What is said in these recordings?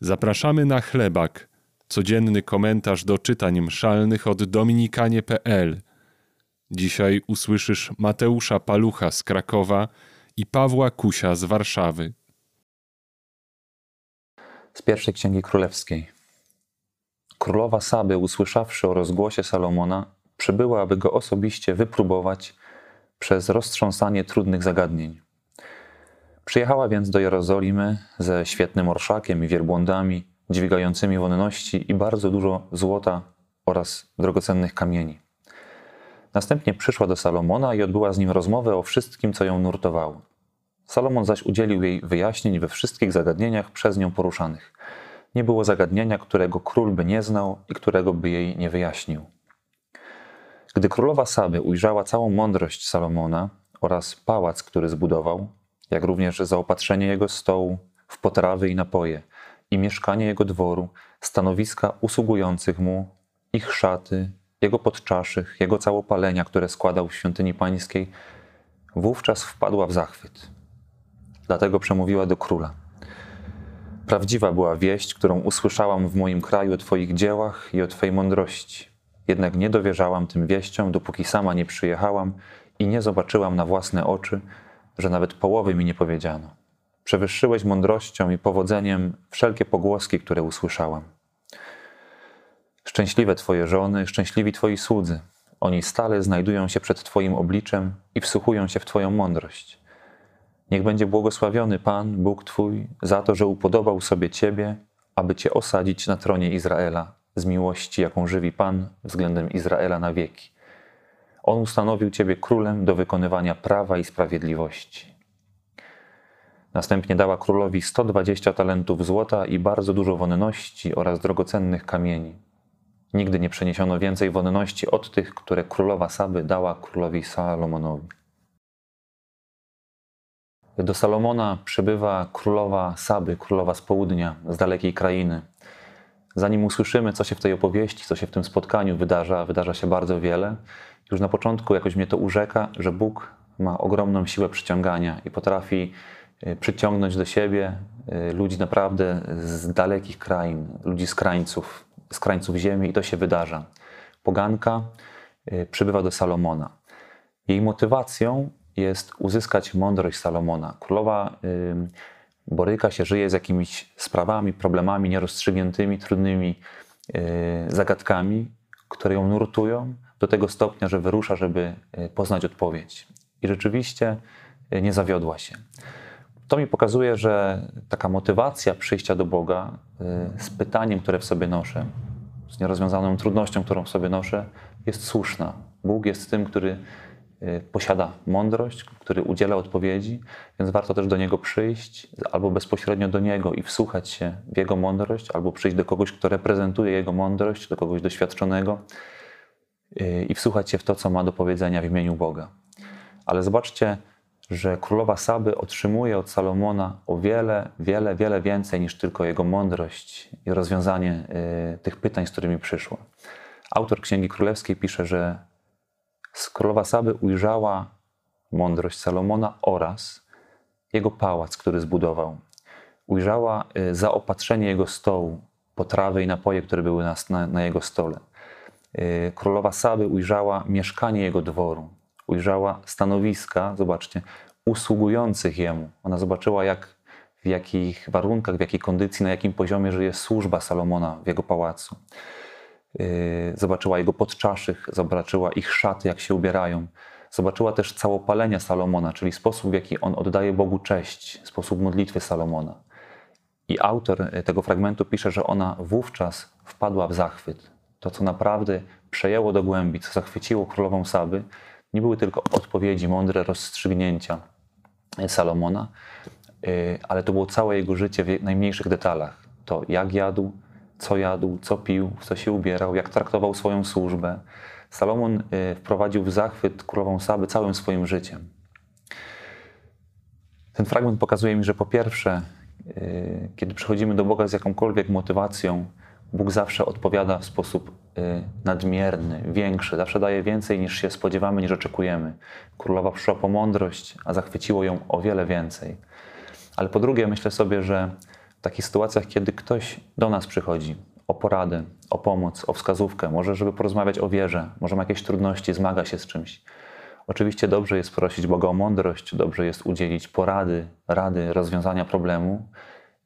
Zapraszamy na chlebak, codzienny komentarz do czytań mszalnych od dominikanie.pl. Dzisiaj usłyszysz Mateusza Palucha z Krakowa i Pawła Kusia z Warszawy. Z pierwszej księgi królewskiej. Królowa Saby, usłyszawszy o rozgłosie Salomona, przybyła, aby go osobiście wypróbować przez roztrząsanie trudnych zagadnień. Przyjechała więc do Jerozolimy ze świetnym orszakiem i wielbłądami, dźwigającymi wonności i bardzo dużo złota oraz drogocennych kamieni. Następnie przyszła do Salomona i odbyła z nim rozmowę o wszystkim, co ją nurtowało. Salomon zaś udzielił jej wyjaśnień we wszystkich zagadnieniach przez nią poruszanych. Nie było zagadnienia, którego król by nie znał i którego by jej nie wyjaśnił. Gdy królowa Saby ujrzała całą mądrość Salomona oraz pałac, który zbudował, jak również zaopatrzenie jego stołu w potrawy i napoje, i mieszkanie jego dworu, stanowiska usługujących mu, ich szaty, jego podczaszych, jego całopalenia, które składał w świątyni pańskiej, wówczas wpadła w zachwyt. Dlatego przemówiła do króla. Prawdziwa była wieść, którą usłyszałam w moim kraju o Twoich dziełach i o Twojej mądrości. Jednak nie dowierzałam tym wieściom, dopóki sama nie przyjechałam i nie zobaczyłam na własne oczy, że nawet połowy mi nie powiedziano. Przewyższyłeś mądrością i powodzeniem wszelkie pogłoski, które usłyszałam. Szczęśliwe Twoje żony, szczęśliwi Twoi słudzy. Oni stale znajdują się przed Twoim obliczem i wsłuchują się w Twoją mądrość. Niech będzie błogosławiony Pan, Bóg Twój, za to, że upodobał sobie Ciebie, aby Cię osadzić na tronie Izraela z miłości, jaką żywi Pan względem Izraela na wieki. On ustanowił Ciebie królem do wykonywania prawa i sprawiedliwości. Następnie dała królowi 120 talentów złota i bardzo dużo wonności oraz drogocennych kamieni. Nigdy nie przeniesiono więcej wonności od tych, które królowa Saby dała królowi Salomonowi. Do Salomona przybywa królowa Saby, królowa z południa, z dalekiej krainy. Zanim usłyszymy, co się w tej opowieści, co się w tym spotkaniu wydarza, wydarza się bardzo wiele. Już na początku jakoś mnie to urzeka, że Bóg ma ogromną siłę przyciągania i potrafi y, przyciągnąć do siebie y, ludzi naprawdę z dalekich krain, ludzi z krańców, z krańców ziemi i to się wydarza. Poganka y, przybywa do Salomona. Jej motywacją jest uzyskać mądrość Salomona. Królowa boryka się, żyje z jakimiś sprawami, problemami nierozstrzygniętymi, trudnymi zagadkami, które ją nurtują do tego stopnia, że wyrusza, żeby poznać odpowiedź. I rzeczywiście nie zawiodła się. To mi pokazuje, że taka motywacja przyjścia do Boga z pytaniem, które w sobie noszę, z nierozwiązaną trudnością, którą w sobie noszę, jest słuszna. Bóg jest tym, który posiada mądrość, który udziela odpowiedzi, więc warto też do niego przyjść, albo bezpośrednio do niego i wsłuchać się w jego mądrość, albo przyjść do kogoś, kto reprezentuje jego mądrość, do kogoś doświadczonego y, i wsłuchać się w to, co ma do powiedzenia w imieniu Boga. Ale zobaczcie, że królowa Saby otrzymuje od Salomona o wiele, wiele, wiele więcej niż tylko jego mądrość i rozwiązanie y, tych pytań, z którymi przyszła. Autor Księgi Królewskiej pisze, że królowa Saby ujrzała mądrość Salomona oraz jego pałac, który zbudował. Ujrzała y, zaopatrzenie jego stołu, potrawy i napoje, które były na, na, na jego stole. Y, królowa Saby ujrzała mieszkanie jego dworu, ujrzała stanowiska, zobaczcie, usługujących jemu. Ona zobaczyła, jak, w jakich warunkach, w jakiej kondycji, na jakim poziomie żyje służba Salomona w jego pałacu. Y, zobaczyła jego podczaszych, zobaczyła ich szaty, jak się ubierają. Zobaczyła też całopalenia Salomona, czyli sposób, w jaki on oddaje Bogu cześć, sposób modlitwy Salomona. I autor tego fragmentu pisze, że ona wówczas wpadła w zachwyt. To, co naprawdę przejęło do głębi, co zachwyciło królową Saby, nie były tylko odpowiedzi, mądre rozstrzygnięcia Salomona, y, ale to było całe jego życie w najmniejszych detalach. To jak jadł, co jadł, co pił, co się ubierał, jak traktował swoją służbę. Salomon y, wprowadził w zachwyt królową Saby całym swoim życiem. Ten fragment pokazuje mi, że po pierwsze, y, kiedy przychodzimy do Boga z jakąkolwiek motywacją, Bóg zawsze odpowiada w sposób y, nadmierny, większy, zawsze daje więcej niż się spodziewamy, niż oczekujemy. Królowa przyszła po mądrość, a zachwyciło ją o wiele więcej. Ale po drugie, myślę sobie, że w takich sytuacjach, kiedy ktoś do nas przychodzi o poradę, o pomoc, o wskazówkę, może żeby porozmawiać o wierze, może ma jakieś trudności, zmaga się z czymś. Oczywiście dobrze jest prosić Boga o mądrość, dobrze jest udzielić porady, rady, rozwiązania problemu,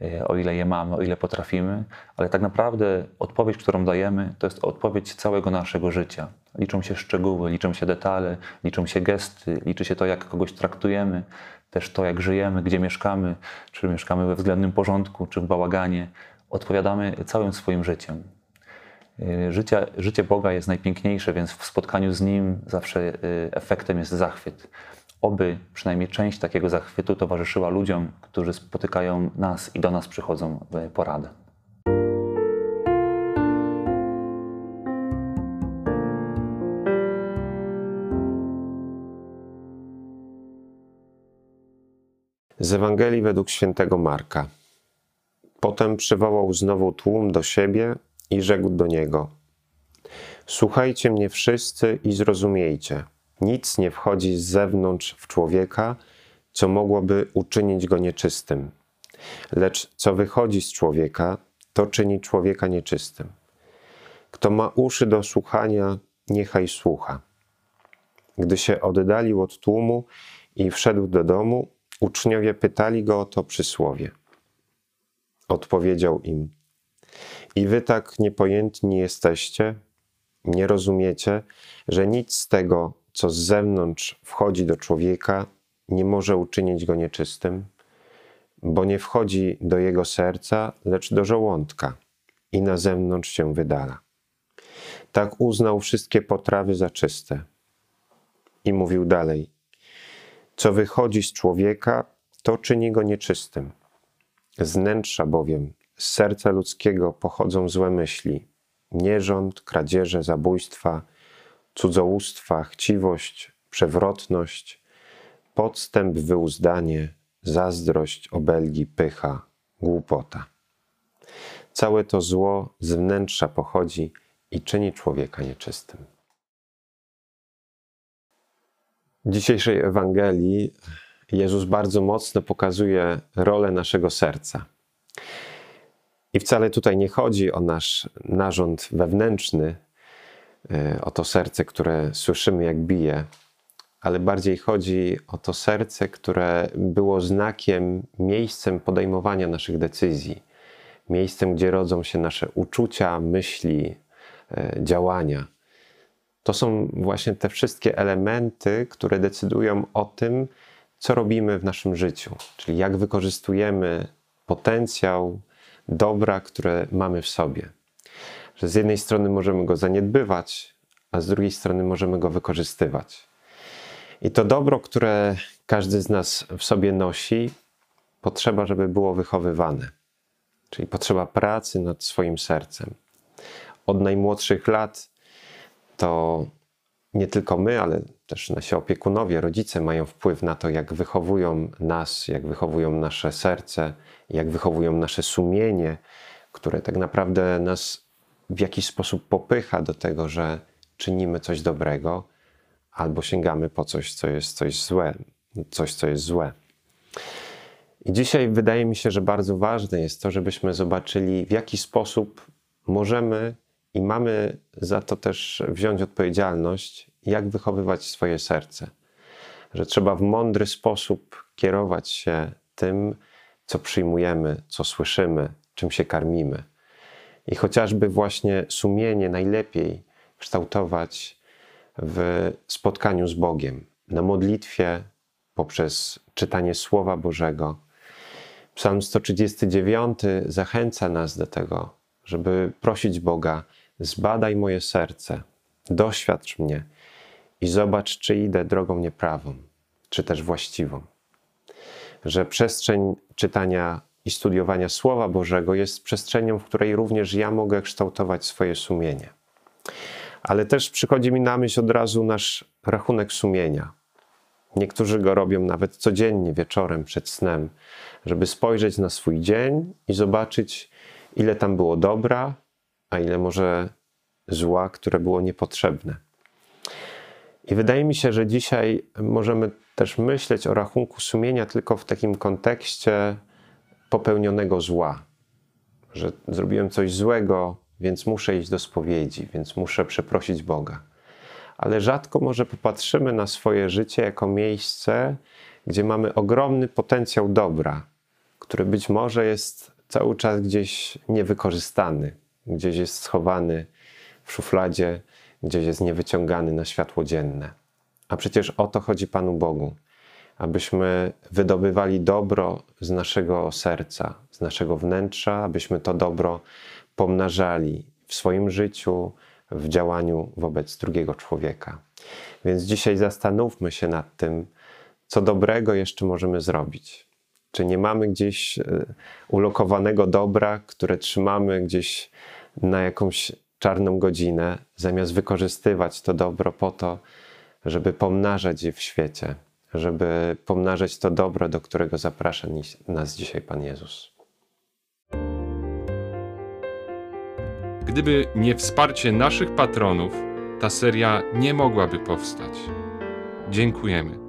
e, o ile je mamy, o ile potrafimy, ale tak naprawdę odpowiedź, którą dajemy, to jest odpowiedź całego naszego życia. Liczą się szczegóły, liczą się detale, liczą się gesty, liczy się to, jak kogoś traktujemy, też to, jak żyjemy, gdzie mieszkamy, czy mieszkamy we względnym porządku, czy w bałaganie. Odpowiadamy całym swoim życiem. Y, życie, życie Boga jest najpiękniejsze, więc w spotkaniu z Nim zawsze y, efektem jest zachwyt. Oby przynajmniej część takiego zachwytu towarzyszyła ludziom, którzy spotykają nas i do nas przychodzą poradę. Z Ewangelii według świętego Marka. Potem przywołał znowu tłum do siebie i rzekł do niego: Słuchajcie mnie wszyscy i zrozumiejcie. Nic nie wchodzi z zewnątrz w człowieka, co mogłoby uczynić go nieczystym. Lecz co wychodzi z człowieka, to czyni człowieka nieczystym. Kto ma uszy do słuchania, niechaj słucha. Gdy się oddalił od tłumu i wszedł do domu, uczniowie pytali go o to przysłowie. Odpowiedział im: i wy tak niepojętni jesteście, nie rozumiecie, że nic z tego, co z zewnątrz wchodzi do człowieka, nie może uczynić go nieczystym, bo nie wchodzi do jego serca, lecz do żołądka i na zewnątrz się wydala. Tak uznał wszystkie potrawy za czyste. I mówił dalej: Co wychodzi z człowieka, to czyni go nieczystym. Z wnętrza bowiem z serca ludzkiego pochodzą złe myśli, nierząd, kradzieże, zabójstwa, cudzołóstwa, chciwość, przewrotność, podstęp, wyuzdanie, zazdrość, obelgi, pycha, głupota. Całe to zło z wnętrza pochodzi i czyni człowieka nieczystym. W dzisiejszej Ewangelii Jezus bardzo mocno pokazuje rolę naszego serca. I wcale tutaj nie chodzi o nasz narząd wewnętrzny, e, o to serce, które słyszymy jak bije, ale bardziej chodzi o to serce, które było znakiem, miejscem podejmowania naszych decyzji, miejscem, gdzie rodzą się nasze uczucia, myśli, e, działania. To są właśnie te wszystkie elementy, które decydują o tym, co robimy w naszym życiu, czyli jak wykorzystujemy potencjał, dobra, które mamy w sobie. Że z jednej strony możemy go zaniedbywać, a z drugiej strony możemy go wykorzystywać. I to dobro, które każdy z nas w sobie nosi, potrzeba, żeby było wychowywane. Czyli potrzeba pracy nad swoim sercem. Od najmłodszych lat to nie tylko my, ale też nasi opiekunowie, rodzice mają wpływ na to, jak wychowują nas, jak wychowują nasze serce, jak wychowują nasze sumienie, które tak naprawdę nas w jakiś sposób popycha do tego, że czynimy coś dobrego, albo sięgamy po coś, co jest coś złe, coś, co jest złe. I dzisiaj wydaje mi się, że bardzo ważne jest to, żebyśmy zobaczyli, w jaki sposób możemy i mamy za to też wziąć odpowiedzialność, jak wychowywać swoje serce. Że trzeba w mądry sposób kierować się tym, co przyjmujemy, co słyszymy, czym się karmimy. I chociażby właśnie sumienie najlepiej kształtować w spotkaniu z Bogiem, na modlitwie, poprzez czytanie Słowa Bożego. Psalm 139 zachęca nas do tego, żeby prosić Boga, zbadaj moje serce, doświadcz mnie i zobacz, czy idę drogą nieprawą, czy też właściwą. Że przestrzeń czytania i studiowania Słowa Bożego jest przestrzenią, w której również ja mogę kształtować swoje sumienie. Ale też przychodzi mi na myśl od razu nasz rachunek sumienia. Niektórzy go robią nawet codziennie wieczorem przed snem, żeby spojrzeć na swój dzień i zobaczyć, ile tam było dobra, a ile może zła, które było niepotrzebne. I wydaje mi się, że dzisiaj możemy też myśleć o rachunku sumienia tylko w takim kontekście popełnionego zła, że zrobiłem coś złego, więc muszę iść do spowiedzi, więc muszę przeprosić Boga. Ale rzadko może popatrzymy na swoje życie jako miejsce, gdzie mamy ogromny potencjał dobra, który być może jest cały czas gdzieś niewykorzystany, gdzieś jest schowany w szufladzie, gdzieś jest niewyciągany na światło dzienne. A przecież o to chodzi Panu Bogu, abyśmy wydobywali dobro z naszego serca, z naszego wnętrza, abyśmy to dobro pomnażali w swoim życiu, w działaniu wobec drugiego człowieka. Więc dzisiaj zastanówmy się nad tym, co dobrego jeszcze możemy zrobić. Czy nie mamy gdzieś e, ulokowanego dobra, które trzymamy gdzieś na jakąś czarną godzinę, zamiast wykorzystywać to dobro po to, żeby pomnażać je w świecie, żeby pomnażać to dobro, do którego zaprasza nas dzisiaj Pan Jezus. Gdyby nie wsparcie naszych patronów, ta seria nie mogłaby powstać. Dziękujemy.